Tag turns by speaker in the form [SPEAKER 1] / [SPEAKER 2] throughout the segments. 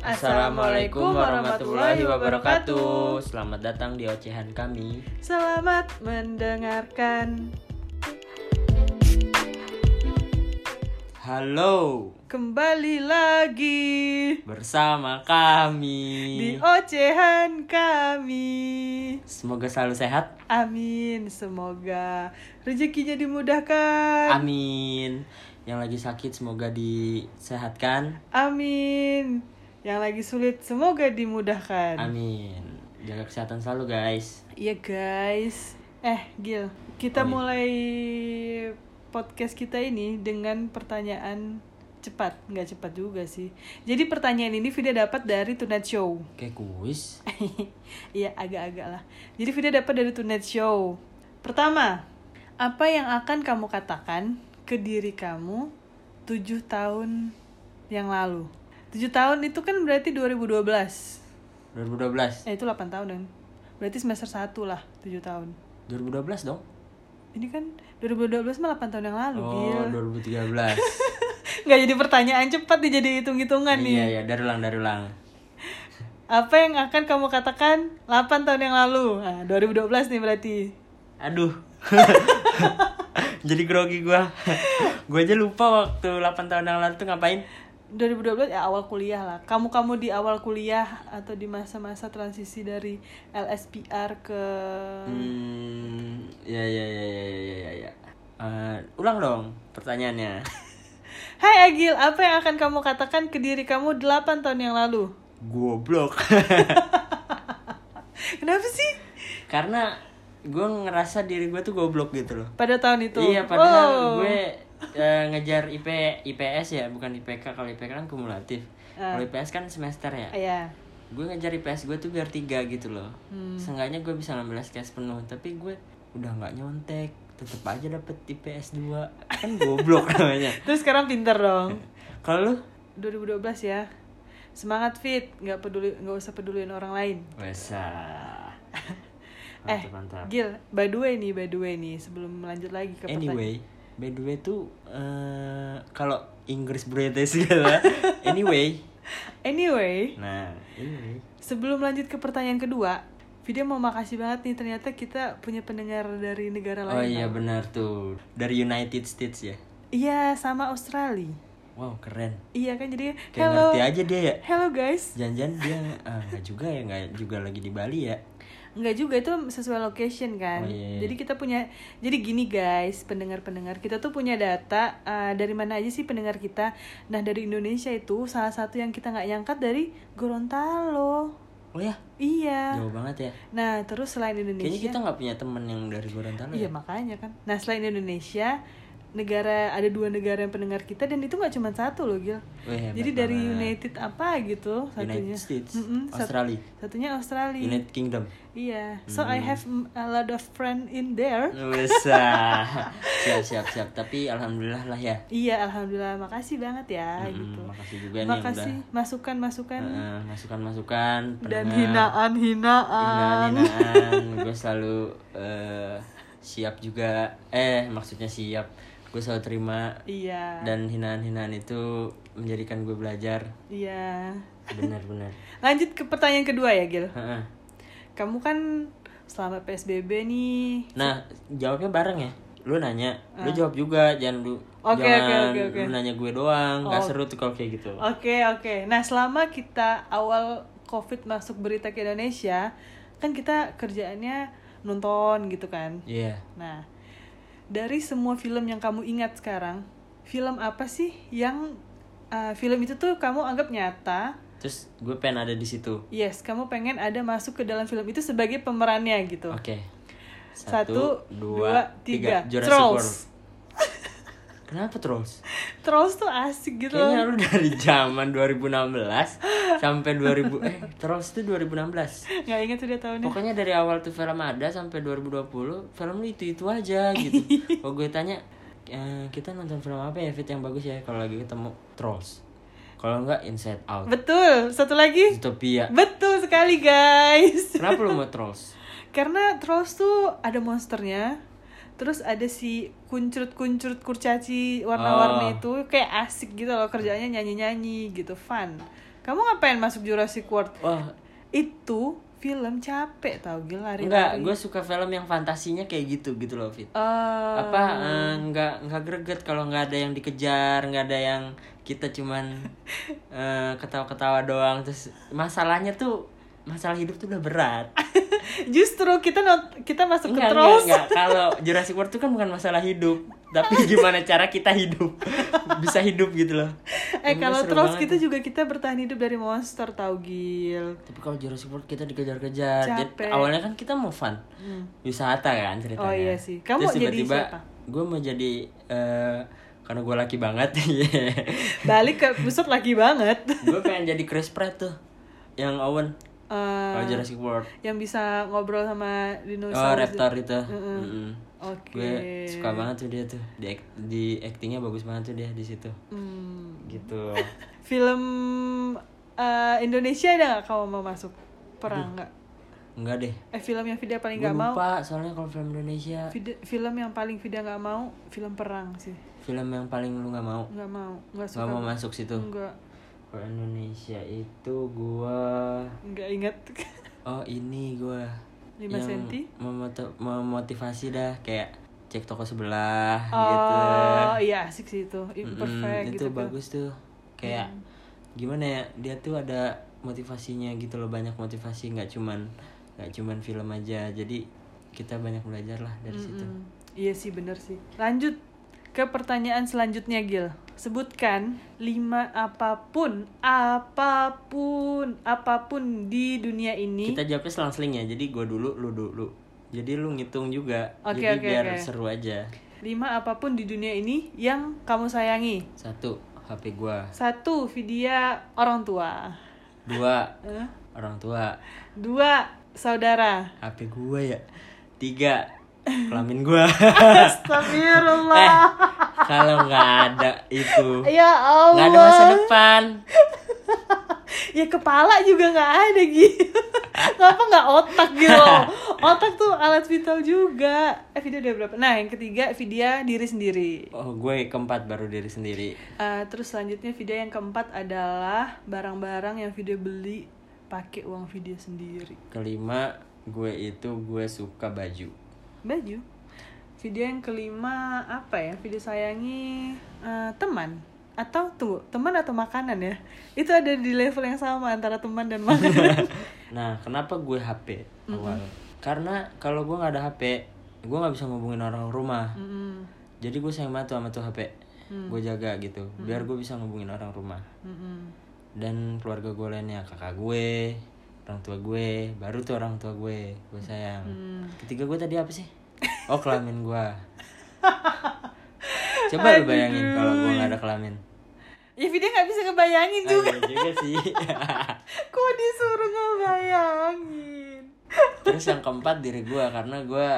[SPEAKER 1] Assalamualaikum warahmatullahi wabarakatuh. Selamat datang di ocehan kami.
[SPEAKER 2] Selamat mendengarkan.
[SPEAKER 1] Halo,
[SPEAKER 2] Kembali lagi
[SPEAKER 1] bersama kami.
[SPEAKER 2] di ocehan kami.
[SPEAKER 1] Semoga selalu sehat.
[SPEAKER 2] Amin. Semoga rezekinya dimudahkan.
[SPEAKER 1] Amin. Yang lagi sakit semoga disehatkan.
[SPEAKER 2] Amin. Yang lagi sulit semoga dimudahkan.
[SPEAKER 1] Amin. Jaga kesehatan selalu guys.
[SPEAKER 2] Iya guys. Eh Gil, kita
[SPEAKER 1] iya.
[SPEAKER 2] mulai podcast kita ini dengan pertanyaan cepat, nggak cepat juga sih. Jadi pertanyaan ini Vida dapat dari Tonight Show.
[SPEAKER 1] Kayak kuis.
[SPEAKER 2] Iya agak-agak lah. Jadi Vida dapat dari Tonight Show. Pertama, apa yang akan kamu katakan ke diri kamu tujuh tahun yang lalu? Tujuh tahun itu kan berarti 2012.
[SPEAKER 1] 2012.
[SPEAKER 2] Eh itu 8 tahun kan? Berarti semester 1 lah, 7 tahun.
[SPEAKER 1] 2012 dong.
[SPEAKER 2] Ini kan 2012 mah 8 tahun yang lalu,
[SPEAKER 1] Oh,
[SPEAKER 2] Gil.
[SPEAKER 1] 2013.
[SPEAKER 2] Nggak jadi pertanyaan cepat nih jadi hitung-hitungan nih.
[SPEAKER 1] Iya, iya, dari ulang, dari ulang.
[SPEAKER 2] Apa yang akan kamu katakan 8 tahun yang lalu? Nah, 2012 nih berarti.
[SPEAKER 1] Aduh. Jadi grogi gua. gua aja lupa waktu 8 tahun yang lalu tuh ngapain.
[SPEAKER 2] 2012 ya awal kuliah lah. Kamu-kamu di awal kuliah atau di masa-masa transisi dari LSPR ke
[SPEAKER 1] Hmm, ya ya ya ya ya ya ya. Eh, ulang dong pertanyaannya.
[SPEAKER 2] Hai Agil, apa yang akan kamu katakan ke diri kamu 8 tahun yang lalu?
[SPEAKER 1] Goblok.
[SPEAKER 2] Kenapa sih?
[SPEAKER 1] Karena gue ngerasa diri gue tuh goblok gitu loh.
[SPEAKER 2] Pada tahun itu.
[SPEAKER 1] Iya, padahal
[SPEAKER 2] Oh.
[SPEAKER 1] gue eh, ngejar IP IPS ya, bukan IPK. Kalau IPK kan kumulatif.
[SPEAKER 2] Ah.
[SPEAKER 1] Kalau IPS kan semester ya.
[SPEAKER 2] Iya.
[SPEAKER 1] Gue ngejar IPS gue tuh biar tiga gitu loh.
[SPEAKER 2] Hmm.
[SPEAKER 1] Seenggaknya gue bisa ngambil SKS penuh, tapi gue udah nggak nyontek, tetep aja dapet IPS 2 kan goblok namanya.
[SPEAKER 2] Terus sekarang pinter dong.
[SPEAKER 1] Kalau lu
[SPEAKER 2] 2012 ya. Semangat fit, nggak peduli nggak usah peduliin orang lain.
[SPEAKER 1] Wesa.
[SPEAKER 2] eh,
[SPEAKER 1] Mantap.
[SPEAKER 2] Gil, by the way nih, by the way nih, sebelum lanjut lagi ke pertanyaan.
[SPEAKER 1] By the way tuh eh kalau Inggris British gitu ya. Anyway.
[SPEAKER 2] Anyway,
[SPEAKER 1] Nah, anyway.
[SPEAKER 2] sebelum lanjut ke pertanyaan kedua, Video mau makasih banget nih ternyata kita punya pendengar dari negara lain.
[SPEAKER 1] Oh iya benar tuh. Dari United States ya.
[SPEAKER 2] Iya, sama Australia.
[SPEAKER 1] Wow, keren.
[SPEAKER 2] Iya kan jadi
[SPEAKER 1] Kayak
[SPEAKER 2] hello.
[SPEAKER 1] ngerti aja dia ya.
[SPEAKER 2] Hello guys.
[SPEAKER 1] Jangan-jangan dia ah nggak juga ya, nggak juga lagi di Bali ya.
[SPEAKER 2] Enggak juga itu sesuai location kan.
[SPEAKER 1] Oh, iya, iya.
[SPEAKER 2] Jadi kita punya jadi gini guys, pendengar-pendengar kita tuh punya data uh, dari mana aja sih pendengar kita. Nah, dari Indonesia itu salah satu yang kita nggak nyangka dari Gorontalo.
[SPEAKER 1] Oh ya,
[SPEAKER 2] Iya.
[SPEAKER 1] jauh banget ya.
[SPEAKER 2] Nah, terus selain Indonesia
[SPEAKER 1] Kayaknya kita nggak punya temen yang dari Gorontalo
[SPEAKER 2] Iya
[SPEAKER 1] ya.
[SPEAKER 2] makanya kan. Nah selain Indonesia, negara ada dua negara yang pendengar kita dan itu nggak cuma satu loh Gil.
[SPEAKER 1] Wih, hebat
[SPEAKER 2] Jadi dari
[SPEAKER 1] banget.
[SPEAKER 2] United apa gitu satunya.
[SPEAKER 1] United States,
[SPEAKER 2] Mm-mm, sat-
[SPEAKER 1] Australia,
[SPEAKER 2] Satunya Australia.
[SPEAKER 1] United Kingdom.
[SPEAKER 2] Iya. So
[SPEAKER 1] Hmm.
[SPEAKER 2] I have mm, a lot of friend in there.
[SPEAKER 1] Bisa. siap siap siap. Tapi alhamdulillah lah ya.
[SPEAKER 2] Iya, alhamdulillah. Makasih banget ya
[SPEAKER 1] Mm-mm,
[SPEAKER 2] gitu.
[SPEAKER 1] Makasih juga nih
[SPEAKER 2] Makasih
[SPEAKER 1] udah
[SPEAKER 2] masukan-masukan
[SPEAKER 1] eh, masukan-masukan
[SPEAKER 2] dan
[SPEAKER 1] pendengar.
[SPEAKER 2] hinaan-hinaan.
[SPEAKER 1] hinaan-hinaan gue selalu eh, siap juga eh maksudnya siap gue selalu terima
[SPEAKER 2] Iya.
[SPEAKER 1] dan hinaan-hinaan itu menjadikan gue belajar
[SPEAKER 2] Iya.
[SPEAKER 1] benar-benar
[SPEAKER 2] Lanjut ke pertanyaan kedua ya, Gil.
[SPEAKER 1] Heeh.
[SPEAKER 2] Kamu kan selama PSBB nih
[SPEAKER 1] nah jawabnya bareng ya lu nanya lu jawab juga jangan lu
[SPEAKER 2] Ah. Oke,
[SPEAKER 1] jangan
[SPEAKER 2] oke, oke, oke.
[SPEAKER 1] lu nanya gue doang nggak
[SPEAKER 2] Oh.
[SPEAKER 1] seru tuh kalau kayak gitu
[SPEAKER 2] Oke oke. Nah selama kita awal COVID masuk berita ke Indonesia, kan kita kerjaannya nonton gitu kan.
[SPEAKER 1] iya
[SPEAKER 2] Nah dari semua film yang kamu ingat sekarang, film apa sih yang uh, film itu tuh kamu anggap nyata?
[SPEAKER 1] terus gue pengen ada di situ
[SPEAKER 2] Yes, kamu pengen ada masuk ke dalam film itu sebagai pemerannya gitu.
[SPEAKER 1] oke
[SPEAKER 2] Satu, dua, tiga.
[SPEAKER 1] Jurassic
[SPEAKER 2] Trolls.
[SPEAKER 1] World kenapa Trolls
[SPEAKER 2] Trolls tuh asik gitu
[SPEAKER 1] Kayaknya
[SPEAKER 2] loh.
[SPEAKER 1] lu dari zaman 2016 sampai 2000 eh Trolls itu 2016.
[SPEAKER 2] Nggak ingat udah tahunnya.
[SPEAKER 1] Pokoknya dari awal tuh film ada sampai 2020 film lu itu itu aja gitu. Kalau gue tanya "Eh, kita nonton film apa ya fit yang bagus ya kalau lagi ketemu Trolls. Kalau enggak Inside Out.
[SPEAKER 2] Betul. Satu lagi.
[SPEAKER 1] Zootopia.
[SPEAKER 2] Betul sekali guys.
[SPEAKER 1] Kenapa lu mau Trolls?
[SPEAKER 2] Karena Trolls tuh ada monsternya. Terus ada si kuncrut-kuncrut kurcaci warna-warni
[SPEAKER 1] Oh.
[SPEAKER 2] itu kayak asik gitu loh kerjanya nyanyi-nyanyi gitu fun. Kamu ngapain masuk Jurassic World?
[SPEAKER 1] wah.
[SPEAKER 2] Itu film capek tau Gil lari
[SPEAKER 1] enggak gue suka film yang fantasinya kayak gitu gitu loh Fit.
[SPEAKER 2] Eh,
[SPEAKER 1] apa eh, nggak nggak greget kalau nggak ada yang dikejar nggak ada yang kita cuman eh, ketawa-ketawa doang. Terus masalahnya tuh masalah hidup tuh udah berat.
[SPEAKER 2] Justru kita not, kita masuk ke
[SPEAKER 1] enggak, enggak,
[SPEAKER 2] Trolls
[SPEAKER 1] enggak. kalau Jurassic World tuh kan bukan masalah hidup tapi gimana cara kita hidup bisa hidup gitu loh
[SPEAKER 2] Eh kalau Trolls
[SPEAKER 1] banget
[SPEAKER 2] kita
[SPEAKER 1] tuh.
[SPEAKER 2] juga kita bertahan hidup dari monster tau Gil
[SPEAKER 1] tapi kalau Jurassic World kita dikejar-kejar
[SPEAKER 2] Capek.
[SPEAKER 1] awalnya kan kita mau fun
[SPEAKER 2] Hmm.
[SPEAKER 1] wisata kan ceritanya
[SPEAKER 2] Oh, iya sih. Kamu
[SPEAKER 1] Terus
[SPEAKER 2] jadi
[SPEAKER 1] tiba-tiba
[SPEAKER 2] siapa?
[SPEAKER 1] gue mau jadi eh, karena gue laki banget
[SPEAKER 2] Balik ke pusat lagi banget
[SPEAKER 1] gue pengen jadi Chris Pratt tuh yang Owen
[SPEAKER 2] Eh,
[SPEAKER 1] kalau Jurassic World
[SPEAKER 2] Yang bisa ngobrol sama
[SPEAKER 1] oh
[SPEAKER 2] dinosaurus
[SPEAKER 1] Raptor itu
[SPEAKER 2] Mm-mm.
[SPEAKER 1] Mm-mm.
[SPEAKER 2] Oke.
[SPEAKER 1] Gue suka banget tuh dia tuh. Di, di actingnya bagus banget tuh dia di situ.
[SPEAKER 2] Hmm.
[SPEAKER 1] gitu.
[SPEAKER 2] Film eh, Indonesia ada nggak kamu mau masuk? Perang nggak?
[SPEAKER 1] enggak deh.
[SPEAKER 2] Eh film yang Vida paling nggak mau?
[SPEAKER 1] lupa soalnya kalau film Indonesia.
[SPEAKER 2] Vida- film yang paling Vida nggak mau film perang sih.
[SPEAKER 1] Film yang paling lu nggak mau?
[SPEAKER 2] Nggak mau. Nggak suka
[SPEAKER 1] nggak mau masuk situ?
[SPEAKER 2] Nggak.
[SPEAKER 1] Kalau Indonesia itu gue
[SPEAKER 2] nggak ingat.
[SPEAKER 1] Oh ini gue
[SPEAKER 2] 5
[SPEAKER 1] yang
[SPEAKER 2] senti?
[SPEAKER 1] memoto- memotivasi dah kayak cek toko sebelah
[SPEAKER 2] oh
[SPEAKER 1] gitu.
[SPEAKER 2] iya asik sih itu. Imperfect
[SPEAKER 1] itu
[SPEAKER 2] gitu kan.
[SPEAKER 1] bagus tuh. Kayak gimana ya dia tuh ada motivasinya gitu loh banyak motivasi nggak cuman nggak cuman film aja. Jadi kita banyak belajar lah dari situ.
[SPEAKER 2] Mm-mm. iya sih bener sih. Lanjut ke pertanyaan selanjutnya Gil. Sebutkan lima apa pun apa pun apa pun di dunia ini.
[SPEAKER 1] Kita jawabnya selang-seling ya. Jadi gua dulu lu dulu. Jadi lu ngitung juga.
[SPEAKER 2] Oke,
[SPEAKER 1] jadi
[SPEAKER 2] oke,
[SPEAKER 1] biar
[SPEAKER 2] oke.
[SPEAKER 1] seru aja.
[SPEAKER 2] Lima apa pun di dunia ini yang kamu sayangi.
[SPEAKER 1] Satu HP gua.
[SPEAKER 2] Satu video orang tua.
[SPEAKER 1] Dua
[SPEAKER 2] Eh,
[SPEAKER 1] orang tua.
[SPEAKER 2] Dua saudara.
[SPEAKER 1] HP gua ya. Tiga kelamin gua.
[SPEAKER 2] Astagfirullah.
[SPEAKER 1] Eh kalau nggak ada itu
[SPEAKER 2] ya Allah
[SPEAKER 1] nggak ada masa depan.
[SPEAKER 2] Ya kepala juga nggak ada gitu ngapa nggak otak gitu otak tuh alat vital juga. Eh video udah berapa? Nah yang ketiga video diri sendiri.
[SPEAKER 1] Oh gue keempat baru diri sendiri.
[SPEAKER 2] Eh, terus selanjutnya video yang keempat adalah barang-barang yang video beli pakai uang video sendiri.
[SPEAKER 1] Kelima gue itu gue suka baju
[SPEAKER 2] baju. Video yang kelima apa ya video sayangi eh, teman atau tunggu teman atau makanan ya. Itu ada di level yang sama antara teman dan makanan.
[SPEAKER 1] Nah kenapa gue HP awal? Karena kalau gue nggak ada HP gue nggak bisa ngubungin orang rumah.
[SPEAKER 2] Mm-mm.
[SPEAKER 1] jadi gue sayang banget sama tuh HP
[SPEAKER 2] Hmm.
[SPEAKER 1] gue jaga gitu biar gue bisa ngubungin orang rumah.
[SPEAKER 2] Mm-mm.
[SPEAKER 1] dan keluarga gue lainnya kakak gue orang tua gue baru tuh orang tua gue gue sayang.
[SPEAKER 2] Hmm.
[SPEAKER 1] ketiga gue tadi apa sih? Oh kelamin gue coba lu bayangin kalau gue nggak ada kelamin.
[SPEAKER 2] Ya video nggak bisa ngebayangin
[SPEAKER 1] Ah,
[SPEAKER 2] juga.
[SPEAKER 1] juga sih.
[SPEAKER 2] Kok disuruh ngebayangin?
[SPEAKER 1] Terus yang keempat diri gue karena gue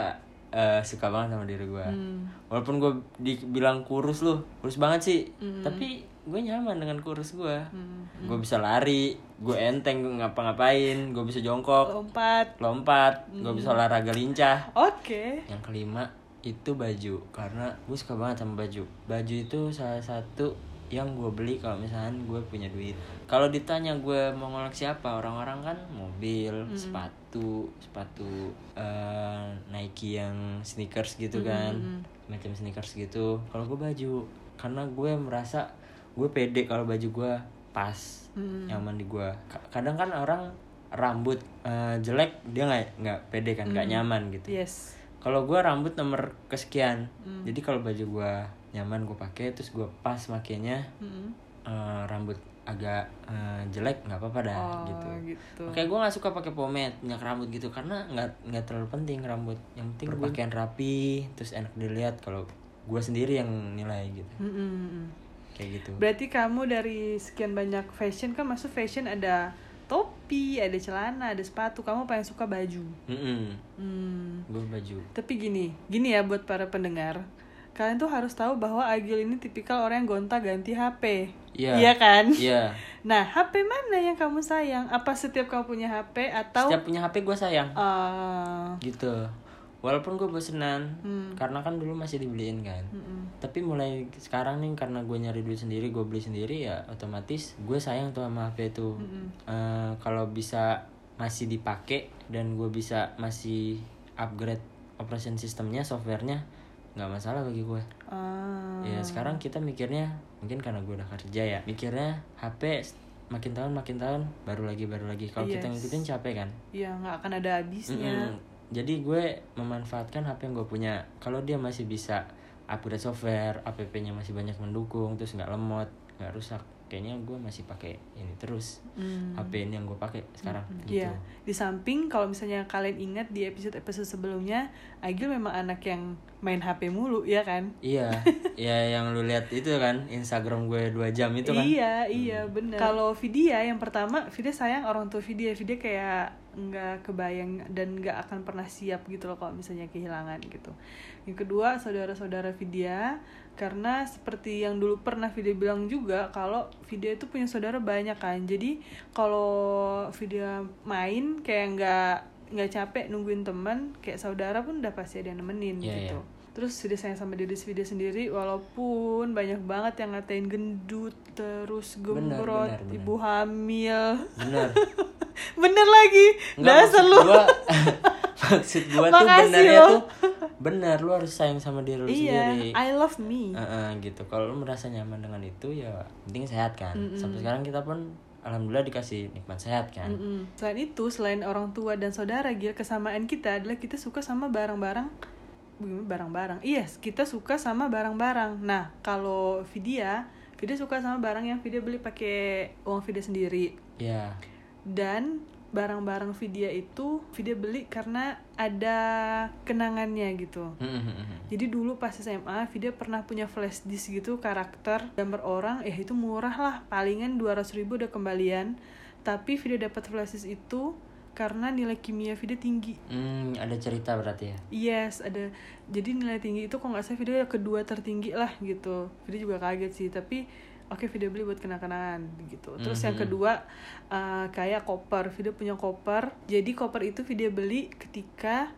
[SPEAKER 1] eh, suka banget sama diri gue
[SPEAKER 2] Hmm.
[SPEAKER 1] walaupun gue dibilang kurus loh kurus banget sih. Tapi gue nyaman dengan kurus gue
[SPEAKER 2] Hmm.
[SPEAKER 1] gue bisa lari gue enteng gue ngapa-ngapain gue bisa jongkok
[SPEAKER 2] lompat.
[SPEAKER 1] lompat gue bisa olahraga lincah.
[SPEAKER 2] Oke.
[SPEAKER 1] Yang kelima itu baju. Karena gue suka banget sama baju. Baju itu salah satu yang gue beli kalau misalnya gue punya duit. Kalau ditanya gue mau ngoleksi apa orang-orang kan mobil sepatu sepatu eh, Nike yang sneakers gitu kan macam sneakers gitu. Kalau gue baju karena gue merasa gue pede kalau baju gue pas
[SPEAKER 2] Hmm.
[SPEAKER 1] nyaman di gue kadang kan orang rambut eh, jelek dia nggak nggak pede kan nggak nyaman gitu.
[SPEAKER 2] Yes.
[SPEAKER 1] Kalau gue rambut nomor kesekian jadi kalau baju gue nyaman gue pakai terus gue pas makainya
[SPEAKER 2] Mm-mm.
[SPEAKER 1] eh, rambut agak eh, jelek nggak apa-apa dah
[SPEAKER 2] oh
[SPEAKER 1] gitu
[SPEAKER 2] gitu
[SPEAKER 1] Oke, gue nggak suka pakai pomade minyak rambut gitu karena nggak nggak terlalu penting rambut. Yang penting berpakaian rapi, terus enak dilihat. Kalau gue sendiri yang nilai gitu,
[SPEAKER 2] Mm-mm.
[SPEAKER 1] kayak gitu.
[SPEAKER 2] berarti kamu dari sekian banyak fashion kan masuk fashion ada topi ada celana ada sepatu kamu paling suka baju
[SPEAKER 1] Mm
[SPEAKER 2] hmm.
[SPEAKER 1] Gue baju.
[SPEAKER 2] Tapi gini, gini ya buat para pendengar. Kalian tuh harus tahu bahwa Agil ini tipikal orang yang gonta-ganti HP.
[SPEAKER 1] Iya.
[SPEAKER 2] Iya kan?
[SPEAKER 1] Iya.
[SPEAKER 2] Nah, HP mana yang kamu sayang? Apa setiap kamu punya HP atau
[SPEAKER 1] Setiap punya HP gue sayang.
[SPEAKER 2] eh,
[SPEAKER 1] Gitu. walaupun gue bosenan
[SPEAKER 2] Hmm.
[SPEAKER 1] karena kan dulu masih dibeliin kan
[SPEAKER 2] Mm-mm.
[SPEAKER 1] tapi mulai sekarang nih karena gue nyari duit sendiri gue beli sendiri ya otomatis gue sayang tuh sama HP itu
[SPEAKER 2] Mm-mm.
[SPEAKER 1] Eh, kalau bisa masih dipakai dan gue bisa masih upgrade operation sistemnya softwarenya nggak masalah bagi gue
[SPEAKER 2] Ah.
[SPEAKER 1] ya sekarang kita mikirnya mungkin karena gue udah kerja ya mikirnya HP makin tahun makin tahun baru lagi baru lagi kalau kita
[SPEAKER 2] Yes.
[SPEAKER 1] ngikutin capek kan
[SPEAKER 2] Iya nggak akan ada habisnya.
[SPEAKER 1] Mm-mm. jadi gue memanfaatkan HP yang gue punya kalau dia masih bisa upgrade software app-nya masih banyak mendukung terus nggak lemot nggak rusak kayaknya gue masih pakai ini terus
[SPEAKER 2] Hmm.
[SPEAKER 1] HP ini yang gue pakai sekarang gitu
[SPEAKER 2] Iya. Di samping kalau misalnya kalian ingat di episode-episode sebelumnya, Agil memang anak yang main HP mulu, ya kan?
[SPEAKER 1] iya ya yang lu lihat itu kan Instagram gue dua jam itu kan
[SPEAKER 2] Iya, iya bener Kalau Vidya yang pertama, Vidya sayang orang tua Vidya. Vidya kayak nggak kebayang dan nggak akan pernah siap gitu loh kalau misalnya kehilangan gitu. Yang kedua, saudara-saudara Vidya karena seperti yang dulu pernah Vidya bilang juga kalau Vidya itu punya saudara banyak kan. Jadi kalau Vidya main kayak nggak nggak capek nungguin teman, kayak saudara pun udah pasti ada yang nemenin
[SPEAKER 1] Iya,
[SPEAKER 2] gitu.
[SPEAKER 1] iya.
[SPEAKER 2] Terus Vidya sayang sama diri Vidya sendiri walaupun banyak banget yang ngatain gendut, terus gembrot, ibu hamil.
[SPEAKER 1] bener
[SPEAKER 2] Bener lagi.
[SPEAKER 1] Nggak,
[SPEAKER 2] Dasar
[SPEAKER 1] maksud
[SPEAKER 2] lu.
[SPEAKER 1] gua maksud gua tuh benernya
[SPEAKER 2] lo.
[SPEAKER 1] tuh bener lu harus sayang sama diri lu
[SPEAKER 2] Iya,
[SPEAKER 1] sendiri
[SPEAKER 2] I love me.
[SPEAKER 1] Heeh, gitu kalau lu merasa nyaman dengan itu ya penting sehat kan sampai sekarang kita pun alhamdulillah dikasih nikmat sehat kan
[SPEAKER 2] Mm-mm. Selain itu, selain orang tua dan saudara, Gil, kesamaan kita adalah kita suka sama barang-barang barang-barang? Iya, kita suka sama barang-barang. Nah, kalau Vidya, Vidya suka sama barang yang Vidya beli pakai uang Vidya sendiri.
[SPEAKER 1] ya
[SPEAKER 2] Dan barang-barang Vidya itu Vidya beli karena ada kenangannya gitu. Jadi dulu pas SMA, Vidya pernah punya flash disk gitu karakter gambar orang, eh itu murah lah, palingan 200 ribu udah kembalian. Tapi Vidya dapat flash disk itu karena nilai kimia Vidya tinggi.
[SPEAKER 1] Hmm, ada cerita berarti ya
[SPEAKER 2] Yes, ada. Jadi nilai tinggi itu kok nggak salah Vidya kedua tertinggi lah gitu. Vidya juga kaget sih, tapi oke Vidya beli buat kenang-kenangan gitu. Terus yang
[SPEAKER 1] Mhm.
[SPEAKER 2] kedua eh, kayak koper, Vidya punya koper. Jadi koper itu Vidya beli ketika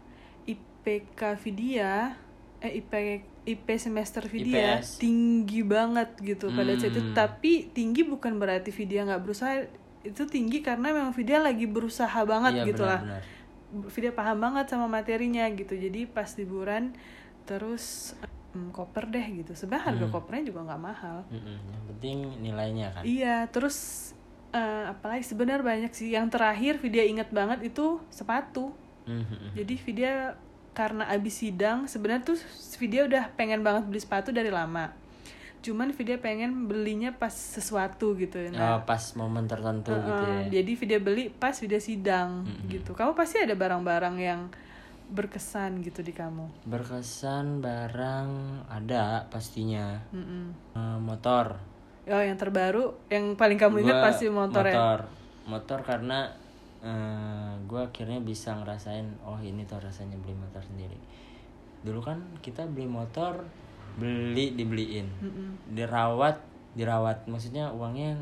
[SPEAKER 2] IPK Vidya eh IP IP semester Vidya
[SPEAKER 1] IPS.
[SPEAKER 2] tinggi banget gitu pada saat itu.
[SPEAKER 1] Hmm.
[SPEAKER 2] Tapi tinggi bukan berarti Vidya nggak berusaha. Itu tinggi karena memang Vidya lagi berusaha banget
[SPEAKER 1] Iya,
[SPEAKER 2] gitu lah.
[SPEAKER 1] benar-benar.
[SPEAKER 2] Vida paham banget sama materinya gitu jadi pas liburan terus hmm, koper deh gitu sebenarnya harga
[SPEAKER 1] Hmm.
[SPEAKER 2] kopernya juga nggak mahal
[SPEAKER 1] Mm-mm, yang penting nilainya kan
[SPEAKER 2] iya terus eh, apalagi sebenarnya banyak sih yang terakhir Vidya inget banget itu sepatu
[SPEAKER 1] Mhm.
[SPEAKER 2] jadi Vidya karena abis sidang sebenarnya tuh Vidya udah pengen banget beli sepatu dari lama cuman Vidya pengen belinya pas sesuatu gitu
[SPEAKER 1] Oh, pas momen tertentu gitu
[SPEAKER 2] Uh-uh,
[SPEAKER 1] ya
[SPEAKER 2] Jadi video beli pas video sidang
[SPEAKER 1] Mm-mm.
[SPEAKER 2] gitu. Kamu pasti ada barang-barang yang berkesan gitu di kamu.
[SPEAKER 1] berkesan barang ada pastinya
[SPEAKER 2] Mm-mm.
[SPEAKER 1] Eh, motor
[SPEAKER 2] Oh yang terbaru, yang paling kamu ingat pasti motor, ya.
[SPEAKER 1] motor motor karena gue akhirnya bisa ngerasain oh ini tuh rasanya beli motor sendiri dulu kan kita beli motor beli dibeliin.
[SPEAKER 2] Mm-mm.
[SPEAKER 1] dirawat dirawat maksudnya uangnya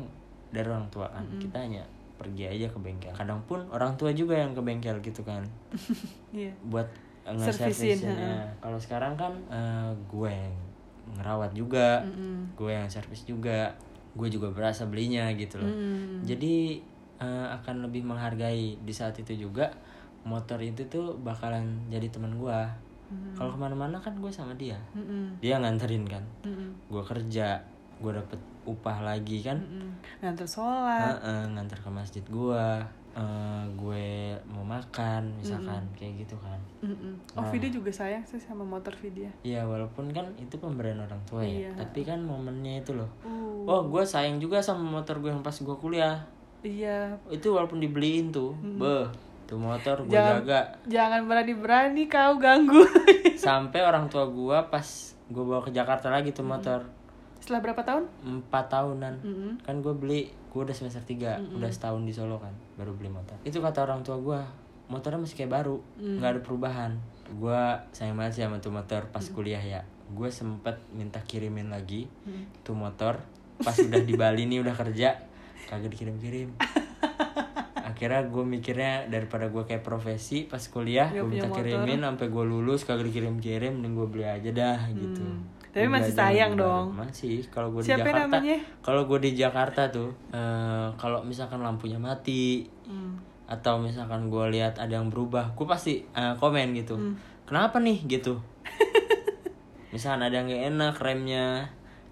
[SPEAKER 1] dari orang tua kan. Kita hanya pergi aja ke bengkel. Kadang pun orang tua juga yang ke bengkel gitu kan.
[SPEAKER 2] Iya.
[SPEAKER 1] buat
[SPEAKER 2] Servisin,
[SPEAKER 1] nge-servisinnya kalau sekarang kan eh, gue yang ngerawat juga.
[SPEAKER 2] Mm-mm.
[SPEAKER 1] gue yang servis juga. Gue juga berasa belinya gitu loh.
[SPEAKER 2] Mm.
[SPEAKER 1] jadi eh, akan lebih menghargai. Di saat itu juga motor itu tuh bakalan jadi teman gue
[SPEAKER 2] Mm.
[SPEAKER 1] kalau ke mana-mana kan gue sama dia
[SPEAKER 2] Mm-mm.
[SPEAKER 1] dia nganterin kan
[SPEAKER 2] Mm-mm.
[SPEAKER 1] gue kerja gue dapet upah lagi kan
[SPEAKER 2] Mm-mm. Nganter sholat.
[SPEAKER 1] Heeh, nganter ke masjid gue eh, gue mau makan misalkan kayak gitu kan
[SPEAKER 2] Mm-mm. Oh
[SPEAKER 1] Nah.
[SPEAKER 2] Vidya juga sayang sih sama motor Vidya.
[SPEAKER 1] Iya walaupun kan itu pemberian orang tua ya
[SPEAKER 2] Iya.
[SPEAKER 1] tapi kan momennya itu loh
[SPEAKER 2] Uh.
[SPEAKER 1] oh gue sayang juga sama motor gue yang pas gue kuliah
[SPEAKER 2] Iya.
[SPEAKER 1] itu walaupun dibeliin tuh beh tuh motor gue
[SPEAKER 2] Jangan-
[SPEAKER 1] jaga.
[SPEAKER 2] Jangan berani-berani kau ganggu.
[SPEAKER 1] sampai orang tua gue pas gue bawa ke Jakarta lagi tuh motor.
[SPEAKER 2] Setelah berapa tahun?
[SPEAKER 1] empat tahunan.
[SPEAKER 2] Mm-mm.
[SPEAKER 1] kan gue beli gue udah semester 3 udah setahun di Solo kan baru beli motor. Itu kata orang tua gue motornya masih kayak baru nggak ada perubahan. Gue sayang banget sih sama tuh motor pas kuliah ya. Gue sempet minta kirimin lagi tuh motor pas udah di Bali nih udah kerja kagak dikirim-kirim akhirnya gue mikirnya daripada gue kayak profesi pas kuliah gue minta kirimin sampai gue lulus kagak dikirim-kirim mending gue beli aja dah gitu
[SPEAKER 2] Hmm. Tapi
[SPEAKER 1] Gua
[SPEAKER 2] masih sayang dong.
[SPEAKER 1] masih kalau gue di Jakarta kalau gue di Jakarta tuh eh, kalau misalkan lampunya mati
[SPEAKER 2] Hmm.
[SPEAKER 1] atau misalkan gue lihat ada yang berubah gue pasti eh, komen gitu
[SPEAKER 2] Hmm.
[SPEAKER 1] kenapa nih gitu misalkan ada yang gak enak remnya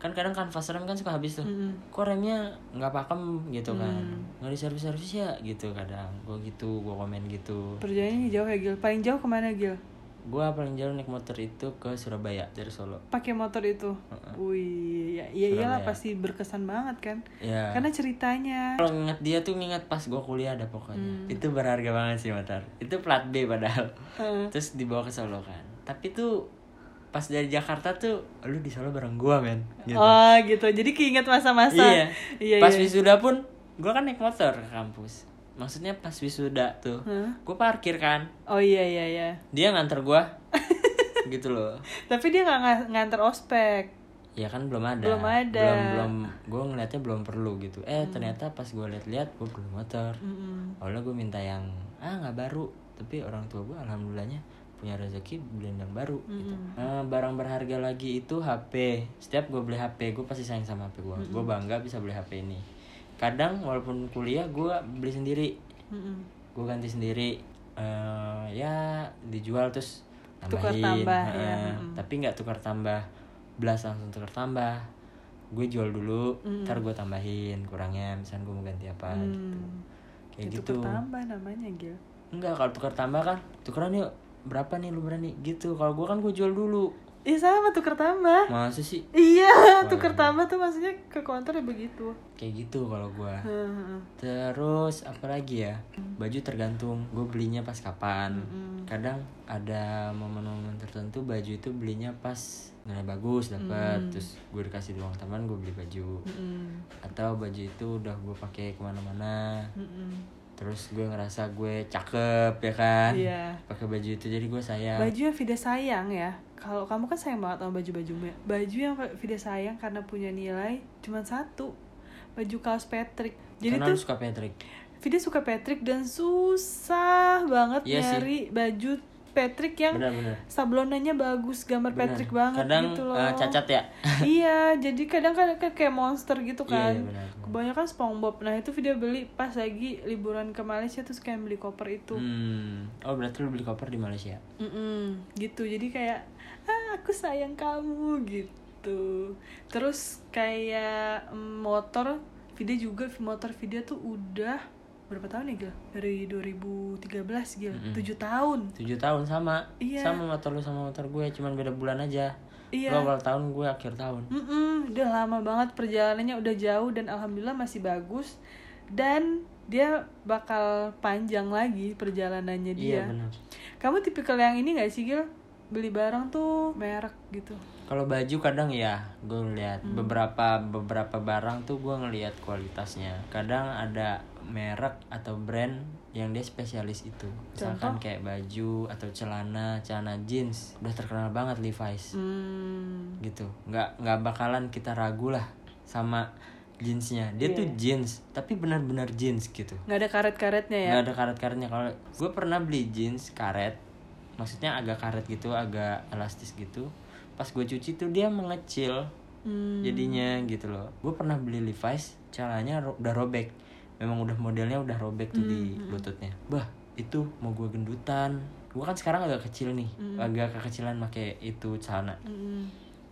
[SPEAKER 1] kan kadang kanvas rem kan suka habis tuh
[SPEAKER 2] Mm-mm.
[SPEAKER 1] kok remnya nggak pakem gitu kan
[SPEAKER 2] Hmm.
[SPEAKER 1] nggak di servis servis ya gitu kadang gue gitu gue komen gitu
[SPEAKER 2] Perjalanannya jauh ya Gil. Paling jauh ke mana Gil?
[SPEAKER 1] gue paling jauh naik motor itu ke Surabaya dari Solo
[SPEAKER 2] Pakai motor itu. Wih, ya, iya iyalah pasti berkesan banget kan.
[SPEAKER 1] ya
[SPEAKER 2] Karena ceritanya.
[SPEAKER 1] kalau nginget dia tuh nginget pas gue kuliah ada pokoknya
[SPEAKER 2] Hmm.
[SPEAKER 1] itu berharga banget sih motor itu plat B padahal
[SPEAKER 2] Heeh.
[SPEAKER 1] terus dibawa ke Solo kan tapi tuh pas dari Jakarta tuh lu di Solo bareng gua men gitu.
[SPEAKER 2] Oh gitu. Jadi keinget masa-masa.
[SPEAKER 1] iya
[SPEAKER 2] Iya.
[SPEAKER 1] pas
[SPEAKER 2] iya.
[SPEAKER 1] wisuda pun gua kan naik motor ke kampus maksudnya pas wisuda tuh
[SPEAKER 2] Hah?
[SPEAKER 1] gua parkir kan
[SPEAKER 2] Oh iya iya iya.
[SPEAKER 1] dia nganter gua gitu loh
[SPEAKER 2] Tapi dia nggak nga- nganter ospek.
[SPEAKER 1] ya kan belum ada
[SPEAKER 2] Belum ada.
[SPEAKER 1] belum belum gue ngeliatnya belum perlu gitu eh ternyata pas gua lihat-lihat gua belum motor
[SPEAKER 2] Mm-mm.
[SPEAKER 1] awalnya gue minta yang ah nggak baru tapi orang tua gue alhamdulillahnya punya rezeki beliin yang baru gitu. Eh, barang berharga lagi itu HP setiap gue beli HP gue pasti sayang sama HP gue gue bangga bisa beli HP ini. Kadang walaupun kuliah gue beli sendiri.
[SPEAKER 2] Mm-mm.
[SPEAKER 1] gue ganti sendiri. Eh, ya dijual terus
[SPEAKER 2] Tukar
[SPEAKER 1] nambahin.
[SPEAKER 2] tambah,
[SPEAKER 1] Heeh.
[SPEAKER 2] ya. Mm-mm.
[SPEAKER 1] tapi nggak tukar tambah. Belas langsung tukar tambah. Gue jual dulu ntar gue tambahin kurangnya. Misalnya gue mau ganti apa gitu.
[SPEAKER 2] Hmm.
[SPEAKER 1] kayak
[SPEAKER 2] Itu
[SPEAKER 1] gitu.
[SPEAKER 2] pertambah namanya Gil.
[SPEAKER 1] enggak kalau tukar tambah kan tukeran yuk berapa nih lu berani? Gitu. Kalau gue kan gue jual dulu.
[SPEAKER 2] Iya sama tuker tambah.
[SPEAKER 1] masa sih?
[SPEAKER 2] Iya, tuker tambah tuh maksudnya ke counter ya begitu.
[SPEAKER 1] kayak gitu kalau gue terus apa lagi ya? Baju tergantung gue belinya pas kapan. Kadang ada momen-momen tertentu baju itu belinya pas nilai bagus dapat terus gue dikasih uang teman gue beli baju. Atau baju itu udah gue pakai ke
[SPEAKER 2] mana-mana.
[SPEAKER 1] Terus gue ngerasa gue cakep ya kan
[SPEAKER 2] Iya.
[SPEAKER 1] pakai baju itu jadi gue sayang
[SPEAKER 2] Baju yang Vida sayang ya. Kalau kamu kan sayang banget sama baju-bajumu. ya. Baju yang Vida sayang karena punya nilai cuma satu. Baju kaos Patrick. Jadi
[SPEAKER 1] karena
[SPEAKER 2] tuh
[SPEAKER 1] suka Patrick
[SPEAKER 2] Vida suka Patrick dan susah banget
[SPEAKER 1] Iya sih.
[SPEAKER 2] nyari baju Patrick yang
[SPEAKER 1] benar-benar
[SPEAKER 2] sablonannya bagus, gambar
[SPEAKER 1] Benar.
[SPEAKER 2] Patrick banget
[SPEAKER 1] kadang
[SPEAKER 2] gitu loh.
[SPEAKER 1] eh, cacat ya
[SPEAKER 2] iya, jadi kadang kan kan kayak monster gitu
[SPEAKER 1] Iya,
[SPEAKER 2] kan.
[SPEAKER 1] iya, benar.
[SPEAKER 2] Kebanyakan SpongeBob. Nah, itu video beli pas lagi liburan ke Malaysia terus kayak beli koper itu.
[SPEAKER 1] hmm. oh berarti lu beli koper di Malaysia
[SPEAKER 2] Mm-mm, gitu jadi kayak ah aku sayang kamu gitu terus kayak mm, motor video juga motor video tuh udah berapa tahun ya Gil? dari 2013 Gil.
[SPEAKER 1] Mm-mm.
[SPEAKER 2] 7 tahun.
[SPEAKER 1] Tujuh tahun sama.
[SPEAKER 2] Iya.
[SPEAKER 1] sama motor lu sama motor gue cuman beda bulan aja.
[SPEAKER 2] Iya.
[SPEAKER 1] lu awal tahun gue akhir tahun.
[SPEAKER 2] Mm-mm, udah lama banget perjalanannya udah jauh dan alhamdulillah masih bagus. Dan dia bakal panjang lagi perjalanannya dia.
[SPEAKER 1] iya benar.
[SPEAKER 2] Kamu tipikal yang ini gak sih Gil beli barang tuh merek gitu.
[SPEAKER 1] Kalau baju kadang ya gue ngeliat
[SPEAKER 2] Hmm.
[SPEAKER 1] beberapa beberapa barang tuh gue ngeliat kualitasnya. Kadang ada merek atau brand yang dia spesialis itu. Misalkan
[SPEAKER 2] Contoh?
[SPEAKER 1] kayak baju atau celana celana jeans. Udah terkenal banget Levi's.
[SPEAKER 2] Hmm.
[SPEAKER 1] gitu. Nggak nggak bakalan kita ragu lah sama jeansnya. Dia
[SPEAKER 2] Iya.
[SPEAKER 1] tuh jeans tapi benar-benar jeans gitu.
[SPEAKER 2] Nggak ada karet-karetnya ya?
[SPEAKER 1] Nggak ada karet-karetnya. Kalau gue pernah beli jeans karet maksudnya agak karet gitu agak elastis gitu. Pas gue cuci tuh dia mengecil
[SPEAKER 2] Hmm.
[SPEAKER 1] jadinya gitu loh. Gue pernah beli Levi's caranya ro- udah robek. Memang udah modelnya udah robek tuh di
[SPEAKER 2] Hmm,
[SPEAKER 1] lututnya. Bah itu mau gue gendutan. Gue kan sekarang agak kecil nih
[SPEAKER 2] Hmm.
[SPEAKER 1] agak kekecilan pakai itu celana.
[SPEAKER 2] Mm-mm.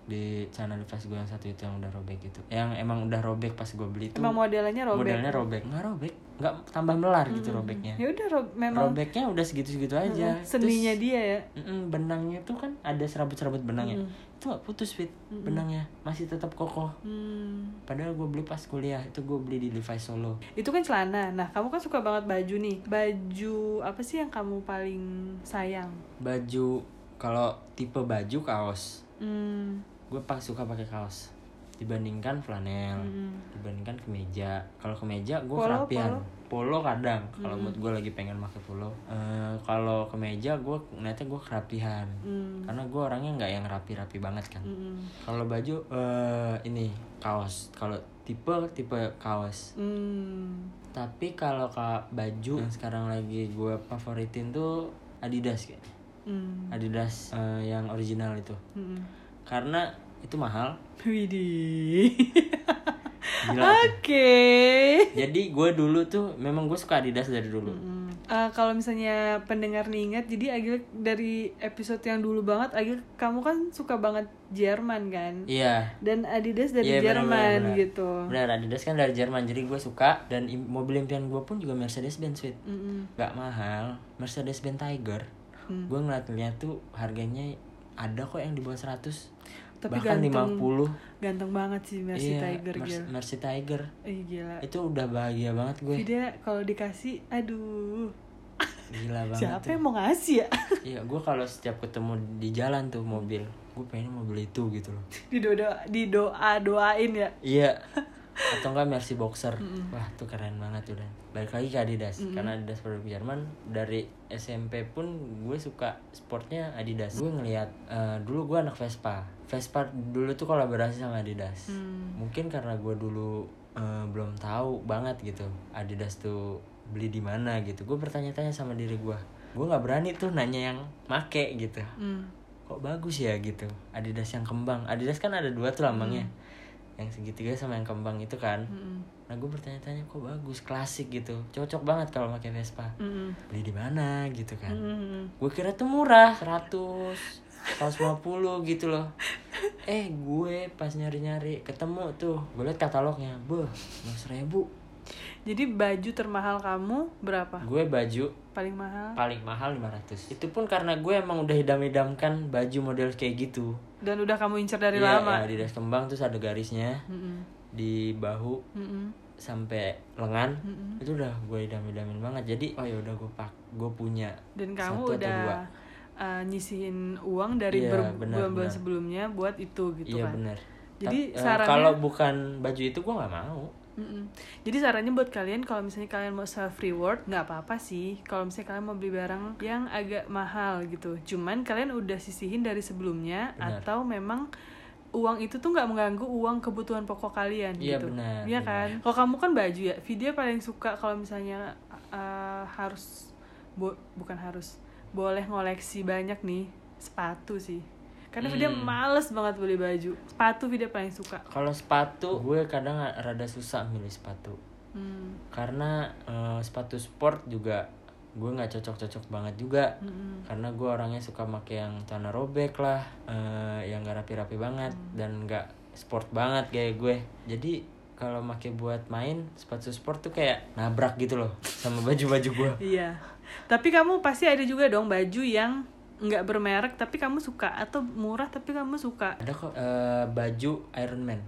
[SPEAKER 1] Di celana Levi's gue yang satu itu yang udah robek gitu. Yang emang udah robek pas gue beli itu
[SPEAKER 2] emang modelannya robek?
[SPEAKER 1] modelnya robek. Nggak robek. Nggak tambah melar gitu robeknya.
[SPEAKER 2] Ya udah ro- memang
[SPEAKER 1] robeknya udah segitu-segitu aja.
[SPEAKER 2] Mm, seninya
[SPEAKER 1] Terus,
[SPEAKER 2] dia ya?
[SPEAKER 1] Mm-mm, benangnya tuh kan ada serabut-serabut benangnya.
[SPEAKER 2] Mm.
[SPEAKER 1] itu nggak putus fit benangnya. Masih tetap kokoh.
[SPEAKER 2] Hmm.
[SPEAKER 1] padahal gue beli pas kuliah. Itu gue beli di Levi's Solo.
[SPEAKER 2] Itu kan celana. Nah kamu kan suka banget baju nih. Baju apa sih yang kamu paling sayang?
[SPEAKER 1] Baju kalau tipe baju kaos.
[SPEAKER 2] Hmm.
[SPEAKER 1] Gue pas suka pakai kaos dibandingkan flanel
[SPEAKER 2] Mm-mm.
[SPEAKER 1] dibandingkan kemeja kalau kemeja gue kerapian
[SPEAKER 2] polo?
[SPEAKER 1] polo kadang kalau mood gue lagi pengen pakai polo Eh, kalau kemeja gue ngeliatnya gue kerapihan
[SPEAKER 2] Mm.
[SPEAKER 1] karena gue orangnya nggak yang rapi-rapi banget kan
[SPEAKER 2] Mm-mm.
[SPEAKER 1] kalau baju eh ini kaos kalau tipe tipe kaos
[SPEAKER 2] Mm.
[SPEAKER 1] tapi kalau kak baju yang sekarang lagi gue favoritin tuh Adidas kayaknya
[SPEAKER 2] Mm.
[SPEAKER 1] Adidas eh, yang original itu
[SPEAKER 2] Mm-mm.
[SPEAKER 1] Karena itu mahal
[SPEAKER 2] Widih. Oke.
[SPEAKER 1] jadi gue dulu tuh memang gue suka Adidas dari dulu
[SPEAKER 2] Mm. Eh, kalau misalnya pendengar nih ingat, jadi Agil dari episode yang dulu banget, Agil kamu kan suka banget Jerman kan?
[SPEAKER 1] iya
[SPEAKER 2] Dan Adidas dari
[SPEAKER 1] Iya, benar,
[SPEAKER 2] Jerman gitu.
[SPEAKER 1] benar Adidas kan dari Jerman jadi gue suka dan mobil impian gue pun juga Mercedes Benz Fit
[SPEAKER 2] Mm-mm.
[SPEAKER 1] gak mahal Mercedes Benz Tiger
[SPEAKER 2] Hmm.
[SPEAKER 1] gue ngeliat-ngeliat tuh harganya ada kok yang di bawah 100
[SPEAKER 2] Tapi
[SPEAKER 1] bahkan
[SPEAKER 2] ganteng,
[SPEAKER 1] 50
[SPEAKER 2] ganteng banget sih Mercy
[SPEAKER 1] iya
[SPEAKER 2] Tiger
[SPEAKER 1] Mercy. Mercy Tiger
[SPEAKER 2] Ih gila.
[SPEAKER 1] itu udah bahagia banget gue
[SPEAKER 2] Vida kalau dikasih, aduh.
[SPEAKER 1] gila banget
[SPEAKER 2] Siapa
[SPEAKER 1] tuh.
[SPEAKER 2] yang mau ngasih ya?
[SPEAKER 1] iya gue kalau setiap ketemu di jalan tuh mobil gue pengen mobil itu gitu loh
[SPEAKER 2] di doa di doa doain ya.
[SPEAKER 1] iya atau enggak Mercy Boxer. Wah tuh keren banget udah. Balik lagi ke Adidas karena Adidas produk Jerman. Dari SMP pun gue suka sportnya Adidas. Gue ngelihat eh, dulu gue anak Vespa. Vespa dulu tuh kolaborasi sama Adidas.
[SPEAKER 2] Hmm.
[SPEAKER 1] mungkin karena gue dulu eh, belum tahu banget gitu Adidas tuh beli di mana gitu. Gue bertanya-tanya sama diri gue. Gue nggak berani tuh nanya yang make gitu.
[SPEAKER 2] Hmm.
[SPEAKER 1] kok bagus ya gitu? Adidas yang kembang. Adidas kan ada dua tuh lambangnya yang segitiga sama yang kembang itu kan.
[SPEAKER 2] Mm-mm.
[SPEAKER 1] nah gue bertanya-tanya kok bagus? Klasik gitu. Cocok banget kalau pakai Vespa.
[SPEAKER 2] Mm-mm.
[SPEAKER 1] beli di mana gitu kan.
[SPEAKER 2] Mm-mm.
[SPEAKER 1] gue kira tuh murah 100 150 gitu loh. Eh gue pas nyari-nyari ketemu tuh gue liat katalognya beh ribu
[SPEAKER 2] Jadi baju termahal kamu berapa?
[SPEAKER 1] gue baju
[SPEAKER 2] Paling mahal?
[SPEAKER 1] paling mahal 500 itu pun karena gue emang udah idam-idamkan baju model kayak gitu
[SPEAKER 2] Dan udah kamu incer dari
[SPEAKER 1] Iya,
[SPEAKER 2] lama?
[SPEAKER 1] ya, Adidas kembang terus ada garisnya
[SPEAKER 2] Mm-mm.
[SPEAKER 1] di bahu
[SPEAKER 2] Mm-mm.
[SPEAKER 1] sampai lengan
[SPEAKER 2] Mm-mm.
[SPEAKER 1] itu udah gue idam-idamin banget jadi oh ya udah gue pak gue punya
[SPEAKER 2] Dan
[SPEAKER 1] satu
[SPEAKER 2] kamu
[SPEAKER 1] atau
[SPEAKER 2] udah
[SPEAKER 1] dua.
[SPEAKER 2] uh, nyisihin uang dari
[SPEAKER 1] Iya,
[SPEAKER 2] ber-
[SPEAKER 1] benar,
[SPEAKER 2] bulan-bulan sebelumnya buat itu gitu
[SPEAKER 1] iya
[SPEAKER 2] kan?
[SPEAKER 1] bener
[SPEAKER 2] Jadi sarannya-
[SPEAKER 1] kalau bukan baju itu gue nggak mau
[SPEAKER 2] Mm-mm. Jadi sarannya buat kalian kalau misalnya kalian mau self reward nggak apa-apa sih kalau misalnya kalian mau beli barang yang agak mahal gitu. Cuman kalian udah sisihin dari sebelumnya
[SPEAKER 1] Benar.
[SPEAKER 2] atau memang uang itu tuh nggak mengganggu uang kebutuhan pokok kalian
[SPEAKER 1] Iya,
[SPEAKER 2] gitu.
[SPEAKER 1] benar,
[SPEAKER 2] Iya kan? Kalau kamu kan baju ya, video paling suka kalau misalnya uh, harus bo- bukan harus boleh ngoleksi banyak nih sepatu sih. Karena
[SPEAKER 1] Hmm.
[SPEAKER 2] males banget beli baju. Sepatu video paling suka.
[SPEAKER 1] kalau sepatu gue kadang rada susah milih sepatu
[SPEAKER 2] Hmm.
[SPEAKER 1] karena eh, sepatu sport juga gue nggak cocok-cocok banget juga
[SPEAKER 2] Mm-mm.
[SPEAKER 1] karena gue orangnya suka pakai yang tanah robek lah eh, yang gak rapi-rapi banget
[SPEAKER 2] Hmm.
[SPEAKER 1] dan nggak sport banget kayak gue jadi kalau pakai buat main sepatu sport tuh kayak nabrak gitu loh sama baju-baju gue
[SPEAKER 2] Iya. Tapi kamu pasti ada juga dong baju yang nggak bermerek tapi kamu suka atau murah tapi kamu suka.
[SPEAKER 1] ada kok eh, baju Iron Man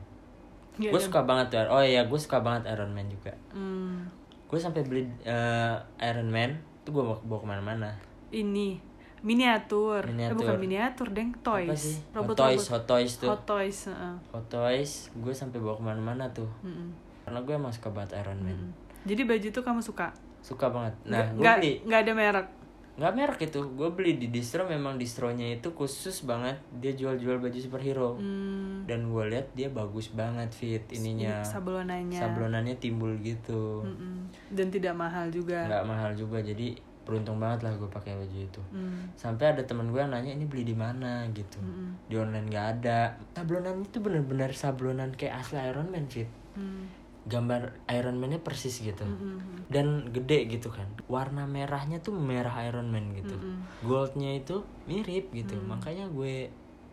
[SPEAKER 2] Iya,
[SPEAKER 1] gue
[SPEAKER 2] kan?
[SPEAKER 1] suka banget tuh oh iya gue suka banget Iron Man juga
[SPEAKER 2] Hmm,
[SPEAKER 1] gue sampai beli eh, Iron Man tuh gue bawa, bawa ke mana-mana
[SPEAKER 2] ini miniatur. Eh,
[SPEAKER 1] Miniatur.
[SPEAKER 2] bukan miniatur, deng, toys.
[SPEAKER 1] apa sih hot
[SPEAKER 2] Robot
[SPEAKER 1] toys
[SPEAKER 2] robot.
[SPEAKER 1] hot toys tuh
[SPEAKER 2] Hot toys, heeh.
[SPEAKER 1] hot toys gue sampai bawa ke mana-mana tuh
[SPEAKER 2] Mm-mm.
[SPEAKER 1] karena gue emang suka banget Iron Man
[SPEAKER 2] Mm. Jadi baju itu kamu suka?
[SPEAKER 1] suka banget nah
[SPEAKER 2] Nggak- nggak ada merek.
[SPEAKER 1] Nggak merek itu gue beli di distro memang distronya itu khusus banget dia jual-jual baju superhero.
[SPEAKER 2] Hmm,
[SPEAKER 1] dan gue lihat dia bagus banget fit ininya.
[SPEAKER 2] sablonannya.
[SPEAKER 1] sablonannya timbul gitu.
[SPEAKER 2] Mm-mm. Dan tidak mahal juga.
[SPEAKER 1] nggak mahal juga jadi beruntung banget lah gue pakai baju itu.
[SPEAKER 2] Hmm,
[SPEAKER 1] sampai ada teman gue yang nanya ini beli di mana? gitu.
[SPEAKER 2] Mm-mm.
[SPEAKER 1] di online nggak ada. Sablonannya itu bener-bener sablonan kayak asli Iron Man fit.
[SPEAKER 2] Hmm,
[SPEAKER 1] gambar Iron Man-nya persis gitu
[SPEAKER 2] mm-mm.
[SPEAKER 1] dan gede gitu kan warna merahnya tuh merah Iron Man gitu
[SPEAKER 2] Mm-mm.
[SPEAKER 1] goldnya itu mirip gitu makanya gue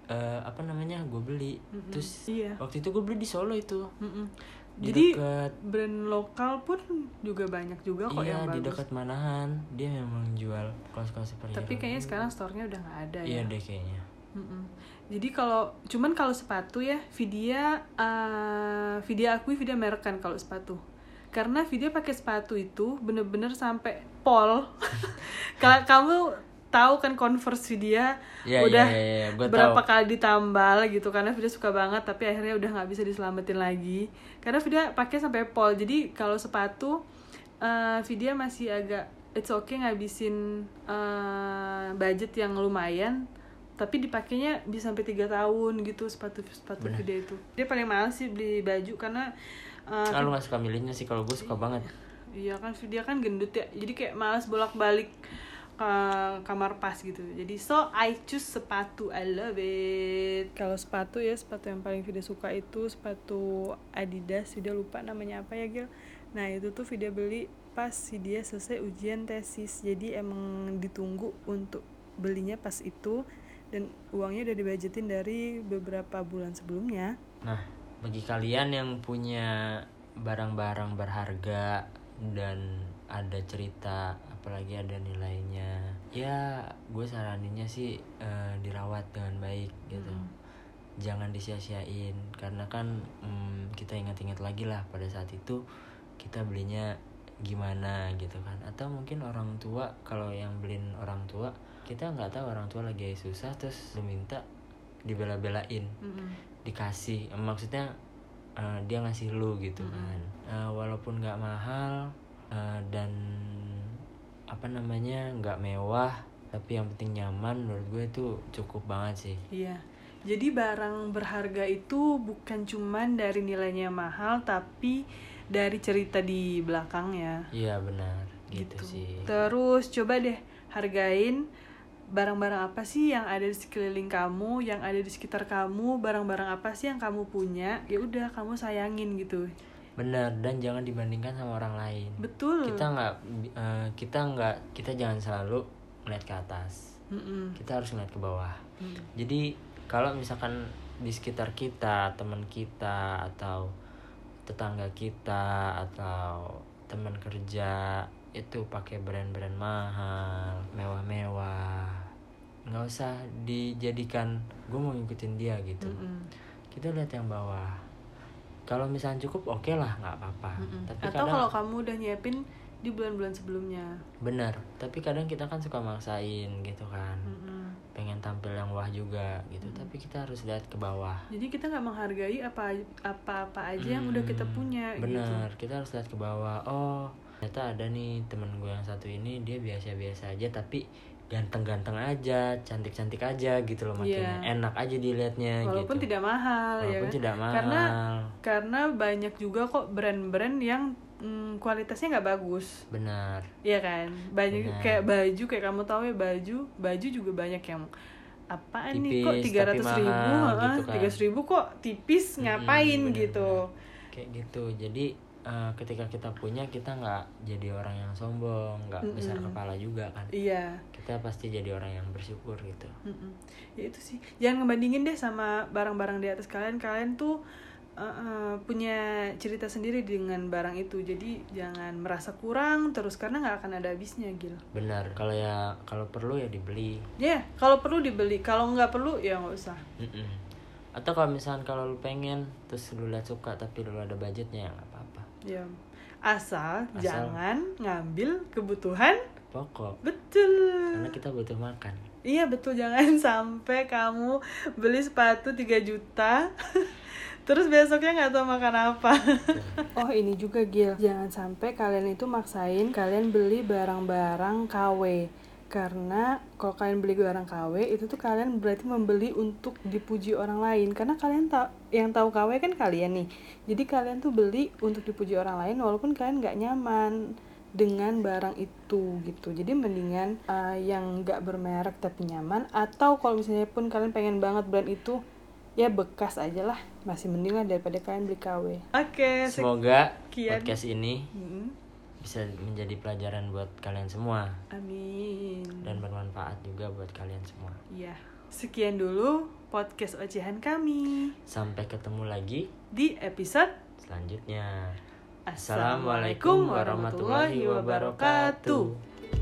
[SPEAKER 1] eh, apa namanya gue beli terus
[SPEAKER 2] Iya.
[SPEAKER 1] waktu itu gue beli di Solo itu
[SPEAKER 2] Mm-mm.
[SPEAKER 1] di
[SPEAKER 2] Jadi
[SPEAKER 1] dekat
[SPEAKER 2] brand lokal pun juga banyak juga kok
[SPEAKER 1] iya
[SPEAKER 2] yang
[SPEAKER 1] di
[SPEAKER 2] bagus.
[SPEAKER 1] dekat Manahan dia memang jual kaos-kaos superhero
[SPEAKER 2] Tapi kayaknya sekarang store-nya udah nggak ada
[SPEAKER 1] iya
[SPEAKER 2] ya.
[SPEAKER 1] deh kayaknya
[SPEAKER 2] Mm-mm. Jadi kalau cuman kalau sepatu ya Vidya uh, Vidya akui Vidya merek kan kalau sepatu. Karena Vidya pakai sepatu itu bener-bener sampai pol. kalau kamu tahu kan converse dia
[SPEAKER 1] Iya,
[SPEAKER 2] udah
[SPEAKER 1] iya, iya, gua
[SPEAKER 2] berapa
[SPEAKER 1] tahu.
[SPEAKER 2] kali ditambal gitu karena Vida suka banget tapi akhirnya udah nggak bisa diselamatin lagi karena Vida pakai sampai pol jadi kalau sepatu eh Vida masih agak it's okay ngabisin eh, budget yang lumayan tapi dipakainya bisa sampai tiga tahun gitu sepatu sepatu Vida itu. Dia paling mahal sih beli baju karena eh,
[SPEAKER 1] Ah, lu gak suka milihnya sih kalau gue suka banget.
[SPEAKER 2] Iya kan dia kan gendut ya. Jadi kayak malas bolak-balik ke kamar pas gitu. Jadi so I choose sepatu I love it. Kalau sepatu ya sepatu yang paling Vida suka itu sepatu Adidas Vida lupa namanya apa ya Gil. Nah itu tuh Vida beli pas si dia selesai ujian tesis. Jadi emang ditunggu untuk belinya pas itu Dan uangnya udah dibajetin dari beberapa bulan sebelumnya
[SPEAKER 1] Nah, bagi kalian yang punya barang-barang berharga dan ada cerita, apalagi ada nilainya, ya gue saraninnya sih eh, dirawat dengan baik gitu. Jangan disia-siain karena kan mm, kita ingat-ingat lagi lah pada saat itu kita belinya gimana gitu kan. Atau mungkin orang tua kalau yang beliin orang tua kita nggak tahu orang tua lagi susah terus lu minta dibela-belain.
[SPEAKER 2] Mm-mm.
[SPEAKER 1] dikasih maksudnya eh, dia ngasih lu gitu kan. Eh, walaupun nggak mahal eh, dan apa namanya nggak mewah tapi yang penting nyaman menurut gue itu cukup banget sih.
[SPEAKER 2] Iya. Jadi barang berharga itu bukan cuman dari nilainya mahal tapi dari cerita di belakangnya.
[SPEAKER 1] iya benar gitu, sih
[SPEAKER 2] Terus coba deh hargain barang-barang apa sih yang ada di sekeliling kamu, yang ada di sekitar kamu, barang-barang apa sih yang kamu punya, ya udah kamu sayangin gitu.
[SPEAKER 1] benar dan jangan dibandingkan sama orang lain
[SPEAKER 2] Betul.
[SPEAKER 1] kita nggak eh, kita nggak kita jangan selalu ngeliat ke atas
[SPEAKER 2] Mm-mm.
[SPEAKER 1] kita harus ngeliat ke bawah
[SPEAKER 2] Mm.
[SPEAKER 1] jadi kalau misalkan di sekitar kita teman kita atau tetangga kita atau teman kerja itu pakai brand-brand mahal mewah-mewah. Nggak usah dijadikan gue mau ngikutin dia gitu.
[SPEAKER 2] Mm-mm.
[SPEAKER 1] kita lihat yang bawah. Kalau misalnya cukup oke lah nggak apa-apa. Tapi
[SPEAKER 2] Atau
[SPEAKER 1] kadang
[SPEAKER 2] kalau kamu udah nyiapin di bulan-bulan sebelumnya.
[SPEAKER 1] benar. Tapi kadang kita kan suka maksain gitu kan.
[SPEAKER 2] Mm-mm.
[SPEAKER 1] Pengen tampil yang wah juga gitu. Tapi kita harus lihat ke bawah.
[SPEAKER 2] Jadi kita nggak menghargai apa apa apa aja yang udah kita
[SPEAKER 1] Hmm,
[SPEAKER 2] punya gitu.
[SPEAKER 1] benar. Kita harus lihat ke bawah. Oh ternyata ada nih temen gue yang satu ini dia biasa-biasa aja tapi ganteng-ganteng aja cantik-cantik aja gitu loh makanya
[SPEAKER 2] Iya.
[SPEAKER 1] enak aja dilihatnya
[SPEAKER 2] Walaupun
[SPEAKER 1] gitu
[SPEAKER 2] tidak mahal ya
[SPEAKER 1] walaupun
[SPEAKER 2] kan?
[SPEAKER 1] tidak mahal.
[SPEAKER 2] Karena karena banyak juga kok brand-brand yang mm, kualitasnya nggak bagus.
[SPEAKER 1] benar
[SPEAKER 2] Iya kan? Banyak
[SPEAKER 1] Benar.
[SPEAKER 2] kayak baju kayak kamu tahu ya baju, baju juga banyak yang apaan nih kok
[SPEAKER 1] Tipis,
[SPEAKER 2] tiga ratus ribu,
[SPEAKER 1] mahal gitu kan.
[SPEAKER 2] tiga ribu kok tipis ngapain
[SPEAKER 1] benar,
[SPEAKER 2] gitu?
[SPEAKER 1] kayak gitu jadi eh, ketika kita punya kita nggak jadi orang yang sombong nggak besar kepala juga kan
[SPEAKER 2] Iya.
[SPEAKER 1] kita pasti jadi orang yang bersyukur gitu
[SPEAKER 2] Mm-mm. Ya itu sih. Jangan ngebandingin deh sama barang-barang di atas kalian. Kalian tuh uh, uh, punya cerita sendiri dengan barang itu. Jadi jangan merasa kurang terus karena nggak akan ada habisnya, Gil.
[SPEAKER 1] benar kalau ya kalau perlu ya dibeli
[SPEAKER 2] Ya, kalau perlu dibeli. Kalau nggak perlu ya nggak usah.
[SPEAKER 1] Mm-mm. atau kalau misalkan kalau lu pengen terus lu lihat suka tapi lu ada budgetnya ya nggak apa-apa
[SPEAKER 2] Ya. Asal,
[SPEAKER 1] Asal.
[SPEAKER 2] jangan ngambil kebutuhan
[SPEAKER 1] pokok
[SPEAKER 2] betul.
[SPEAKER 1] karena kita butuh makan
[SPEAKER 2] Iya betul jangan sampai kamu beli sepatu 3 juta Terus besoknya nggak tahu makan apa. Oh ini juga Gil. Jangan sampai kalian itu maksain kalian beli barang-barang KW Karena kalau kalian beli barang KW itu tuh kalian berarti membeli untuk dipuji orang lain. Karena kalian tak yang tahu KW kan kalian nih. Jadi kalian tuh beli untuk dipuji orang lain walaupun kalian nggak nyaman dengan barang itu gitu. Jadi mendingan uh, yang nggak bermerek tapi nyaman atau kalau misalnya pun kalian pengen banget brand itu ya bekas aja lah. Masih mending lah daripada kalian beli KW oke
[SPEAKER 1] semoga
[SPEAKER 2] sekian.
[SPEAKER 1] podcast ini
[SPEAKER 2] Hmm,
[SPEAKER 1] bisa menjadi pelajaran buat kalian semua.
[SPEAKER 2] Amin.
[SPEAKER 1] Dan bermanfaat juga buat kalian semua.
[SPEAKER 2] Ya sekian dulu podcast ocehan kami.
[SPEAKER 1] Sampai ketemu lagi
[SPEAKER 2] di episode
[SPEAKER 1] selanjutnya.
[SPEAKER 2] Assalamualaikum warahmatullahi wabarakatuh